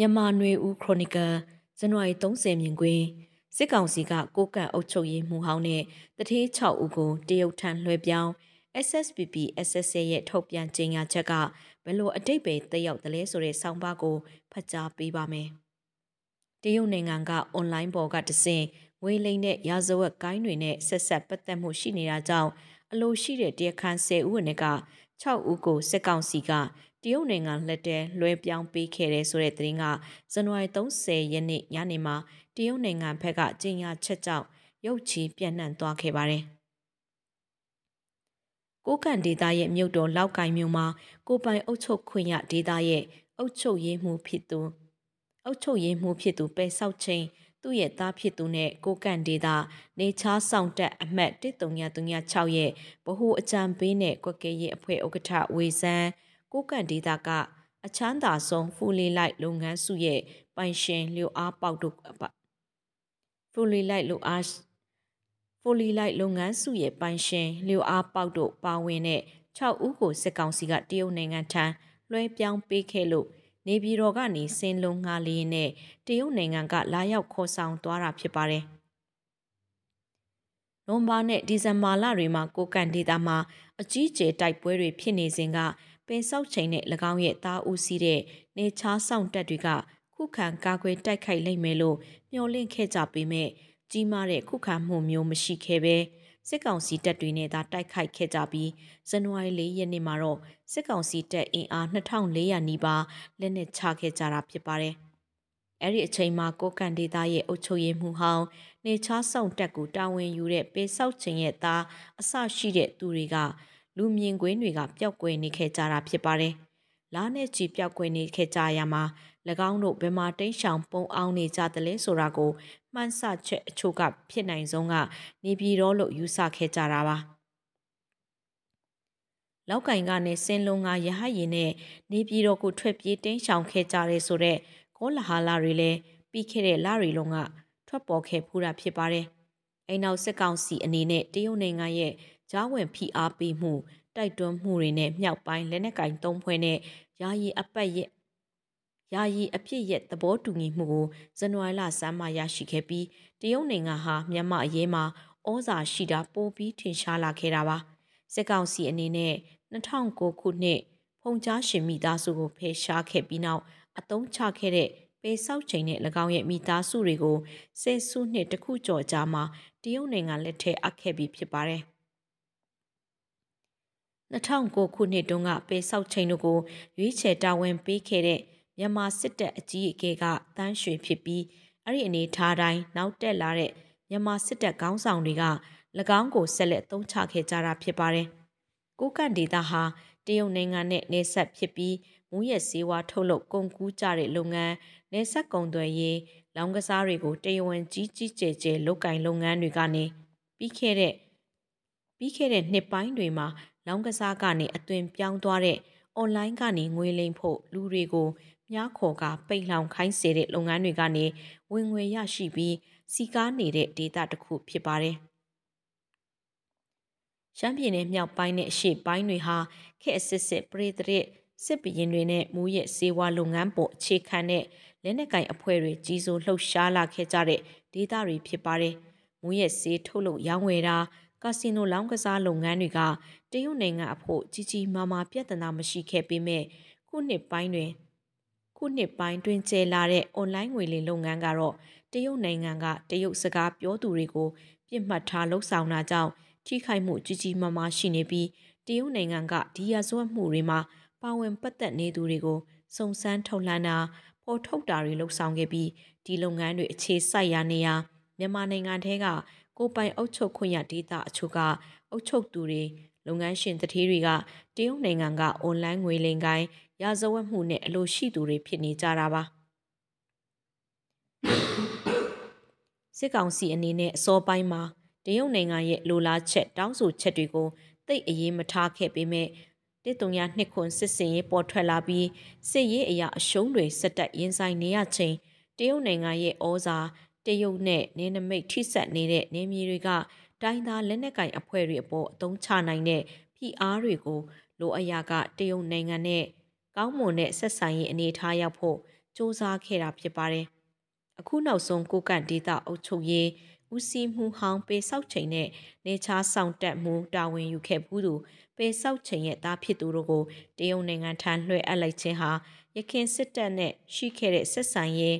မြန်မာနွေဦးခရိုနီကယ်ဇန်နဝါရီ30မြင်ကွင်းစစ်ကောင်စီကကိုကန့်အုပ်ချုပ်ရေးမှူးဟောင်းနဲ့တထေး6ဦးကိုတရုတ်ထံလွှဲပြောင်း SSPP SSA ရဲ့ထုတ်ပြန်ကြေညာချက်ကဘယ်လိုအတိတ်ပဲတက်ရောက်တယ်လဲဆိုတဲ့ဆောင်းပါးကိုဖတ်ကြားပေးပါမယ်။တရုတ်နိုင်ငံကအွန်လိုင်းပေါ်ကတဆင့်ငွေလိမ်တဲ့ရာဇဝတ်ကိုင်းတွေနဲ့ဆက်ဆက်ပတ်သက်မှုရှိနေတာကြောင့်အလိုရှိတဲ့တရားခံ10ဦးဝင်က6ဦးကိုစစ်ကောင်စီက တရုတ်နိုင်ငံလက်ထဲလွှဲပြောင်းပေးခဲ့တဲ့ဆိုတဲ့သတင်းကဇန်နဝါရီ30ရက်နေ့ညနေမှာတရုတ်နိုင်ငံဘက်ကကြေညာချက်ကြောင့်ရုတ်ချီပြန့်နှံ့သွားခဲ့ပါတယ်။ကိုကန်ဒေတာရဲ့မြို့တော်လောက်ကင်မြို့မှာကိုပိုင်အုပ်ချုပ်ခွင့်ရဒေတာရဲ့အုပ်ချုပ်ရေးမှုဖြစ်သူအုပ်ချုပ်ရေးမှုဖြစ်သူပဲဆောက်ချင်းသူ့ရဲ့သားဖြစ်သူနဲ့ကိုကန့်ဒေတာနေချားဆောင်တက်အမှတ်1336ရဲ့ဗဟိုအကြံပေးနဲ့ကွက်ကဲရဲ့အဖွဲ့ဥက္ကဋ္ဌဝေစန်း ကိုကန့်ဒေတာကအချမ်းသာဆုံးဖူလီလိုက်လုပ်ငန်းစုရဲ့ပိုင်ရှင်လျိုအားပေါက်တို့ဖူလီလိုက်လုပ်အားဖိုလီလိုက်လုပ်ငန်းစုရဲ့ပိုင်ရှင်လျိုအားပေါက်တို့ပါဝင်တဲ့6ဦးကိုစစ်ကောင်စီကတရုတ်နိုင်ငံထံလွှဲပြောင်းပေးခဲ့လို့နေပြည်တော်ကနေစင်းလုံးငါလေးနဲ့တရုတ်နိုင်ငံကလာရောက်ခေါ်ဆောင်သွားတာဖြစ်ပါတယ်။နိုဘာနဲ့ဒီဇင်ဘာလတွေမှာကိုကန်ဒေတာမှာအကြီးကျယ်တိုက်ပွဲတွေဖြစ်နေစဉ်က ပင်ဆောက်ချိန်နဲ့၎င်းရဲ့တားဦးစီးတဲ့နေချားဆောင်တက်တွေကခုခံကာကွယ်တိုက်ခိုက်လိမ့်မယ်လို့မျှော်လင့်ခဲ့ကြပေမဲ့ကြီးမားတဲ့ခုခံမှုမျိုးမရှိခဲ့ပဲစစ်ကောင်စီတပ်တွေနဲ့သာတိုက်ခိုက်ခဲ့ကြပြီးဇန်နဝါရီ၄ရက်နေ့မှာတော့စစ်ကောင်စီတပ်အင်အား2400နီးပါးလက်နက်ချခဲ့ကြတာဖြစ်ပါတယ်။အဲ့ဒီအချိန်မှာကိုကန်ဒေတာရဲ့အုပ်ချုပ်ရေးမှုဟောင်းနေချားဆောင်တက်ကိုတာဝန်ယူတဲ့ပေဆောက်ချင်းရဲ့သားအဆရှိတဲ့သူတွေက လူမြင်ကွင်းတွေကပျောက်ကွယ်နေခဲ့ကြတာဖြစ်ပါတယ်။လားနဲ့ချီပျောက်ကွယ်နေခဲ့ကြရမှာ၎င်းတို့ဘယ်မှာတိန့်ရှောင်ပုံအောင်နေကြတယ်လဲဆိုတာကိုမှန်းဆချက်အချို့ကဖြစ်နိုင်ဆုံးကနေပြည်တော်လို့ယူဆခဲ့ကြတာပါလောက်ကင်ကနေစင်လုံးကရဟရင်နဲ့နေပြည်တော်ကိုထွက်ပြေးတင်းရှောင်ခဲ့ကြတဲ့ဆိုတော့ကောလဟာလာတွေလည်းပြီးခဲ့တဲ့လတွေလုံးကထွက်ပေါ်ခဲ့ဖူးတာဖြစ်ပါတယ်။အိမ်နောက်စစ်ကောင်စီအနေနဲ့တရုတ်နိုင်ငံရဲ့ ဂျားဝင်ဖိအားပေးမှုတိုက်တွန်းမှုတွေနဲ့မြောက်ပိုင်းလက်နက်ကင်သုံးဖွဲ့နဲ့ယာယီအပတ်ရဲ့ယာယီအဖြစ်ရဲ့သဘောတူညီမှုကိုဇန်နဝါရီလဆန်းမှာရရှိခဲ့ပြီးတရုတ်နိုင်ငံဟာမြန်မာအရေးမှာဩဇာရှိတာပိုပြီးထင်ရှားလာခဲ့တာပါစစ်ကောင်စီအနေနဲ့2009ခုနှစ်ဖုန်ကြားရှင်မိသားစုကိုဖယ်ရှားခဲ့ပြီးနောက်အတုံးချခဲ့တဲ့ပေဆောက်ချိန်နဲ့၎င်းရဲ့မိသားစုတွေကိုဆယ်စုနှစ်တခုကျော်ကြာမှာတရုတ်နိုင်ငံလက်ထဲအပ်ခဲ့ပြီးဖြစ်ပါတယ် 2009ခုနှစ်တုန်းကပေဆောက်ချိန်တို့ကိုရွေးချယ်တာဝန်ပေးခဲ့တဲ့မြန်မာစစ်တပ်အကြီးအကဲကတန်းရွှေဖြစ်ပြီးအဲ့ဒီအနေထားတိုင်းနောက်တက်လာတဲ့မြန်မာစစ်တပ်ခေါင်းဆောင်တွေက၎င်းကိုဆက်လက်သုံးချခဲ့ကြတာဖြစ်ပါတယ်။ကိုကန့်ဒေတာဟာတရုတ်နိုင်ငံနဲ့နေဆက်ဖြစ်ပြီးမူရက်စည်းဝါထုတ်လုပ်ကုန်ကူးကြတဲ့လုပ်ငန်းနေဆက်ကုန်သွယ်ရေးလောင်ကစားတွေကိုတရဝန်ကြီးကြီးကျယ်ကျယ်လုပ်ကင်လုပ်ငန်းတွေကနေပြီးခဲ့တဲ့ပြီးခဲ့တဲ့နှစ်ပိုင်းတွေမှာ လောင်ကစားကနေအသွင်ပြောင်းသွားတဲ့အွန်လိုင်းကနေငွေလိမ်ဖို့လူတွေကိုမြားခေါ်ကပိတ်လောင်ခိုင်းစေတဲ့လုပ်ငန်းတွေကနေဝင်ငွေရရှိပြီးစီကားနေတဲ့ဒေတာတစ်ခုဖြစ်ပါတယ်။ရှမ်းပြည်နယ်မြောက်ပိုင်းနဲ့အရှေ့ပိုင်းတွေဟာခေတ်အစစ်စစ်ပရိသတ်စစ်ပရင်တွေနဲ့မူရဲ့စေဝါလုပ်ငန်းပေါ်အခြေခံတဲ့လက်နက်ကင်အဖွဲ့တွေကြီးစိုးလှုပ်ရှားလာခဲ့ကြတဲ့ဒေသတွေဖြစ်ပါတယ်။မူရဲ့စေထုတ်လုပ်ရောင်းဝယ်တာကာစီနိုလောင်းကစားလုပ်ငန်းတွေက တရုတ်နိုင်ငံအဖို့ကြီးကြီးမားမားပြဿနာမရှိခဲ့ပေမဲ့ခုနှစ်ပိုင်းတွင်ခုနှစ်ပိုင်းတွင်ကျဲလာတဲ့အွန်လိုင်းငွေလိမ်လုပ်ငန်းကတော့တရုတ်နိုင်ငံကတရုတ်စကားပြောသူတွေကိုပြစ်မှတ်ထားလှုပ်ဆောင်တာကြောင့်ထိခိုက်မှုကြီးကြီးမားမားရှိနေပြီးတရုတ်နိုင်ငံကဒီရဇဝတ်မှုတွေမှာပါဝင်ပတ်သက်နေသူတွေကိုစုံစမ်းထုတ်လှမ်းတာပေါ်ထုတ်တာတွေလှုပ်ဆောင်ခဲ့ပြီးဒီလုပ်ငန်းတွေအခြေစိုက်ရာနေရာမြန်မာနိုင်ငံထဲကကိုပိုင်အုပ်ချုပ်ခွင့်ရဒေသအချို့ကအုပ်ချုပ်သူတွေ လုပ်ငန်းရှင်တထေးတွေကတရုတ်နိုင်ငံကအွန်လိုင်းငွေလိမ်ကိုင်းရာဇဝတ်မှုနဲ့အလိုရှိသူတွေဖြစ်နေကြတာပါစစ်ကောင်စီအနေနဲ့အစောပိုင်းမှာတရုတ်နိုင်ငံရဲ့လိုလားချက်တောင်းဆိုချက်တွေကိုသိအရေးမထားခဲ့ပေမဲ့တစ်တုံရနှစ်ခွန်စစ်စင်ရေးပေါ်ထွက်လာပြီးစစ်ရေးအရာအရှုံးတွေစက်တက်ရင်ဆိုင်နေရချိန်တရုတ်နိုင်ငံရဲ့ဩဇာတရုတ်နဲ့နင်းနမိတ်ထိဆက်နေတဲ့နေမြေတွေက တိုင်းသားလက်နက်ကင်အဖွဲ့တွေအပေါ်အသုံးချနိုင်တဲ့ဖိအားတွေကိုလိုအပ်ရာကတရုတ်နိုင်ငံနဲ့ကောင်းမွန်တဲ့ဆက်ဆံရေးအနေထားရောက်ဖို့စစ조사ခဲ့တာဖြစ်ပါတယ်။အခုနောက်ဆုံးကိုကန့်ဒေတာအုပ်ချုပ်ရေးဦးစီးမှုဟောင်းပေဆောက်ချိန်နဲ့နေချားဆောင်တက်မှုတာဝန်ယူခဲ့ဘူးသူပေဆောက်ချိန်ရဲ့သားဖြစ်သူတို့ကိုတရုတ်နိုင်ငံထံလွှဲအပ်လိုက်ခြင်းဟာရခင်စစ်တပ်နဲ့ရှိခဲ့တဲ့ဆက်ဆံရေး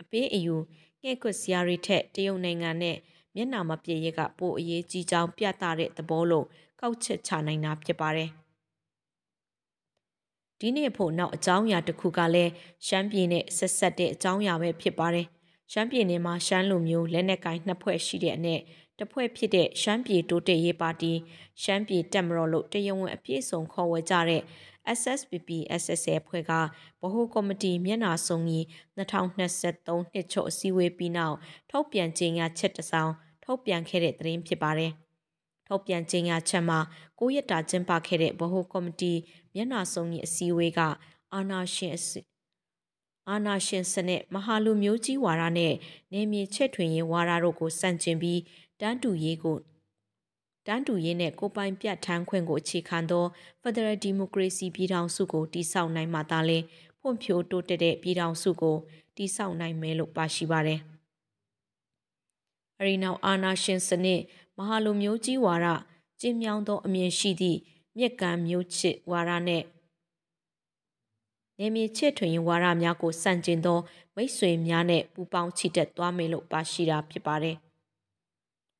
အပေးအယူငှဲ့ကွက်စရာတွေထက်တရုတ်နိုင်ငံနဲ့ မျက်နှာမပြေရကပိုအရေးကြီးကြောင်းပြသတဲ့သဘောလို့ကောက်ချက်ချနိုင်တာဖြစ်ပါတယ်ဒီနေ့ဖို့နောက်အကြောင်းအရာတစ်ခုကလည်းရှမ်းပြည်နဲ့ဆက်ဆက်တဲ့အကြောင်းအရာပဲဖြစ်ပါတယ်ရှမ်းပြည်နယ်မှာရှမ်းလူမျိုးလက်နက်ကိုင်နှစ်ဖွဲ့ရှိတဲ့အနက်တစ်ဖွဲ့ဖြစ်တဲ့ရှမ်းပြည်တိုးတက်ရေးပါတီရှမ်းပြည်တက်မတော်လို့တရားဝင်အပြည့်စုံခေါ်ဝေကြတဲ့ SSPP SSA ဖွဲ့ကဗဟိုကော်မတီမျက်နှာစုံကြီး2023နှစ်ချုပ်အစည်းအဝေးပြီးနောက်ထုတ်ပြန်ကြေညာချက်တစ်စောင်ထုတ်ပြန်ခဲ့တဲ့သတင်းဖြစ်ပါတယ်။ထုတ်ပြန်ကြေညာချက်မှာကိုရက်တာကျင်းပခဲ့တဲ့ဗဟိုကော်မတီမျက်နှာစုံကြီးအစည်းအဝေးကအာနာရှင်အာနာရှင်စနစ်မဟာလူမျိုးကြီးဝါဒနဲ့နေမြေချက်ထွင်ရေးဝါဒတို့ကိုစန့်ကျင်ပြီးတန်းတူရေးကို တန်းတူရေးနဲ့ကိုပိုင်ပြတ်ထန်းခွင့်ကိုအခြေခံသော Federal Democracy ပြည်ထောင်စုကိုတည်ဆောက်နိုင်မှသာလျှင်ဖွံ့ဖြိုးတိုးတက်တဲ့ပြည်ထောင်စုကိုတည်ဆောက်နိုင်မယ်လို့ပါရှိပါတယ်။အရီနောက်အာနာရှင်စနစ်မဟာလူမျိုးကြီးဝါဒကျင်းမြောင်းသောအမြင်ရှိသည့်မြက်ကံမျိုးချစ်ဝါဒနဲ့နေမြေချစ်ထွင်ဝါဒများကိုစန့်ကျင်သောမိတ်ဆွေများနဲ့ပူးပေါင်းချီတက်သွားမယ်လို့ပါရှိတာဖြစ်ပါတယ်။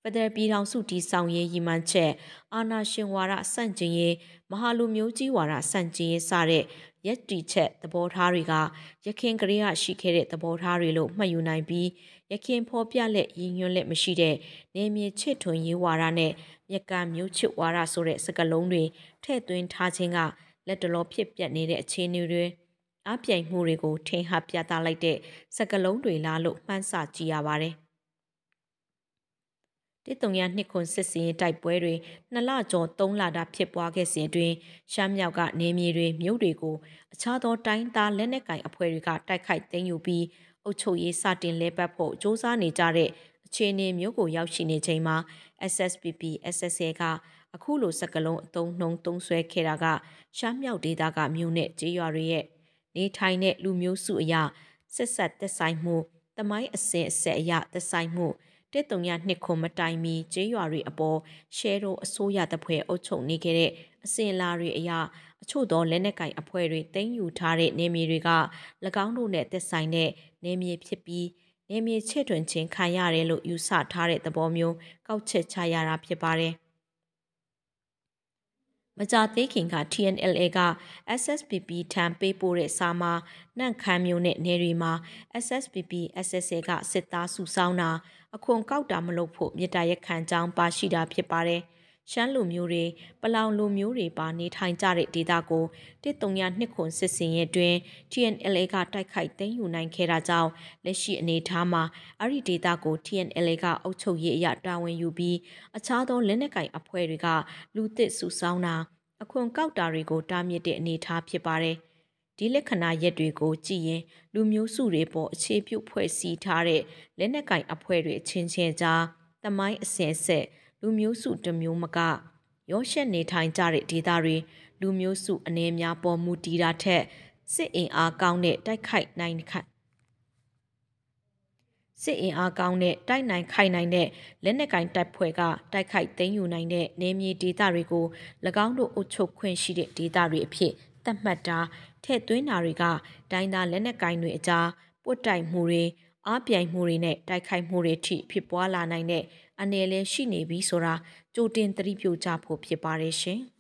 ဖက်ဒရယ်ပြည်ထောင်စုတည်ဆောက်ရေးရည်မှန်းချက်အာဏာရှင်ဝါဒဆန့်ကျင်ရေးမဟာလူမျိုးကြီးဝါဒဆန့်ကျင်ရေးစတဲ့ရက်တီချက်သဘောထားတွေကရခင်ကလေးကရှိခဲ့တဲ့သဘောထားတွေလို့မှတ်ယူနိုင်ပြီးရခင်ဖော်ပြလက်ရည်ညွှန်းလက်မရှိတဲ့နေမြေချစ်ထွင်ရေးဝါဒနဲ့မြက်ကမျိုးချစ်ဝါဒဆိုတဲ့စကားလုံးတွေထည့်သွင်းထားခြင်းကလက်တလောဖြစ်ပြနေတဲ့အခြေအနေတွေအပြိုင်မှုတွေကိုထင်ဟပ်ပြသလိုက်တဲ့စကားလုံးတွေလားလို့မှန်းဆကြည့်ရပါတယ်။ တစ်တုံရနှစ်ခွန်စစ်စင်တိုက်ပွဲတွေနှစ်လကျော်သုံးလတာဖြစ်ပွားခဲ့စဉ်အတွင်းရှမ်းမြောက်ကနေမြေတွေမြို့တွေကိုအခြားသောတိုင်းသားလက်နက်ကင်အဖွဲ့တွေကတိုက်ခိုက်သိမ်းယူပြီးအုပ်ချုပ်ရေးစတင်လဲပတ်ဖို့စ조사နေကြတဲ့အခြေအနေမျိုးကိုရောက်ရှိနေချိန်မှာ SSPP SSA ကအခုလိုစကလုံးအုံနှုံသုံးဆွဲခဲ့တာကရှမ်းမြောက်ဒေသကမြို့နဲ့ကြေးရွာတွေရဲ့နေထိုင်တဲ့လူမျိုးစုအရာဆက်ဆက်သက်ဆိုင်မှုတမိုင်းအစင်အဆက်အရာသက်ဆိုင်မှု တစ်တုံရနှစ်ခုမတိုင်မီကျေးရွာတွေအပေါ်ရှဲရိုအစိုးရတပ်ဖွဲ့အုပ်ချုပ်နေခဲ့တဲ့အစဉ်လာတွေအရအချို့သောလက်နက်ကင်အဖွဲ့တွေတင်ယူထားတဲ့နေမြေတွေက၎င်းတို့နဲ့သက်ဆိုင်တဲ့နေမြေဖြစ်ပြီးနေမြေချဲ့တွင်ခြင်းခံရတယ်လို့ယူဆထားတဲ့သဘောမျိုးကောက်ချက်ချရတာဖြစ်ပါတယ်။ မကြသေးခင်က TNLA က SSPP ထံပေးပို့တဲ့စာမှာနှန့်ခမ်းမျိုးနဲ့နေရီမှာ SSPP SSA ကစစ်သားစုဆောင်းတာအခွန်ကောက်တာမလုပ်ဖို့မြေတားရက်ခံကြောင်းပါရှိတာဖြစ်ပါတယ်။ ရှမ်းလူမျိုးတွေပလောင်လူမျိုးတွေပါနေထိုင်ကြတဲ့ဒေသကိုတစ်တုံရနှစ်ခွန်စစ်စင်ရဲ့တွင် TNLA ကတိုက်ခိုက်သိမ်းယူနိုင်ခဲ့တာကြောင့်လက်ရှိအနေအထားမှာအဲ့ဒီဒေသကို TNLA ကအုပ်ချုပ်ရေးအရတာဝန်ယူပြီးအခြားသောလက်နက်ကိုင်အဖွဲ့တွေကလူသစ်စုဆောင်းတာအခွန်ကောက်တာတွေကိုတားမြစ်တဲ့အနေအထားဖြစ်ပါတယ်။ဒီလက္ခဏာရက်တွေကိုကြည့်ရင်လူမျိုးစုတွေပေါ်အခြေပြုဖွဲ့စည်းထားတဲ့လက်နက်ကင်အဖွဲ့တွေအချင်းချင်းကြားတမိုင်းအစင်ဆက် လူမျိုးစုတစ်မျိုးမကရောရှက်နေထိုင်ကြတဲ့ဒေသတွေလူမျိုးစုအနေများပေါ်မူတည်တာထက်စစ်အင်အားကောင်းတဲ့တိုက်ခိုက်နိုင်ခိုက်စစ်အင်အားကောင်းတဲ့တိုက်နိုင်ခိုက်နိုင်တဲ့လက်နက်ကင်တပ်ဖွဲ့ကတိုက်ခိုက်သိမ်းယူနိုင်တဲ့နေမြေဒေသတွေကို၎င်းတို့အုပ်ချုပ်ခွင့်ရှိတဲ့ဒေသတွေအဖြစ်သတ်မှတ်တာထည့်သွင်းတာတွေကဒိုင်းသားလက်နက်ကိုင်တွေအကြားပွတ်တိုက်မှုတွေအားပြိုင်မှုတွေနဲ့တိုက်ခိုက်မှုတွေထိဖြစ်ပွားလာနိုင်တဲ့ အနေလဲရှိနေပြီဆိုတာကြိုတင်သတိပြုကြဖို့ဖြစ်ပါတယ်ရှင်။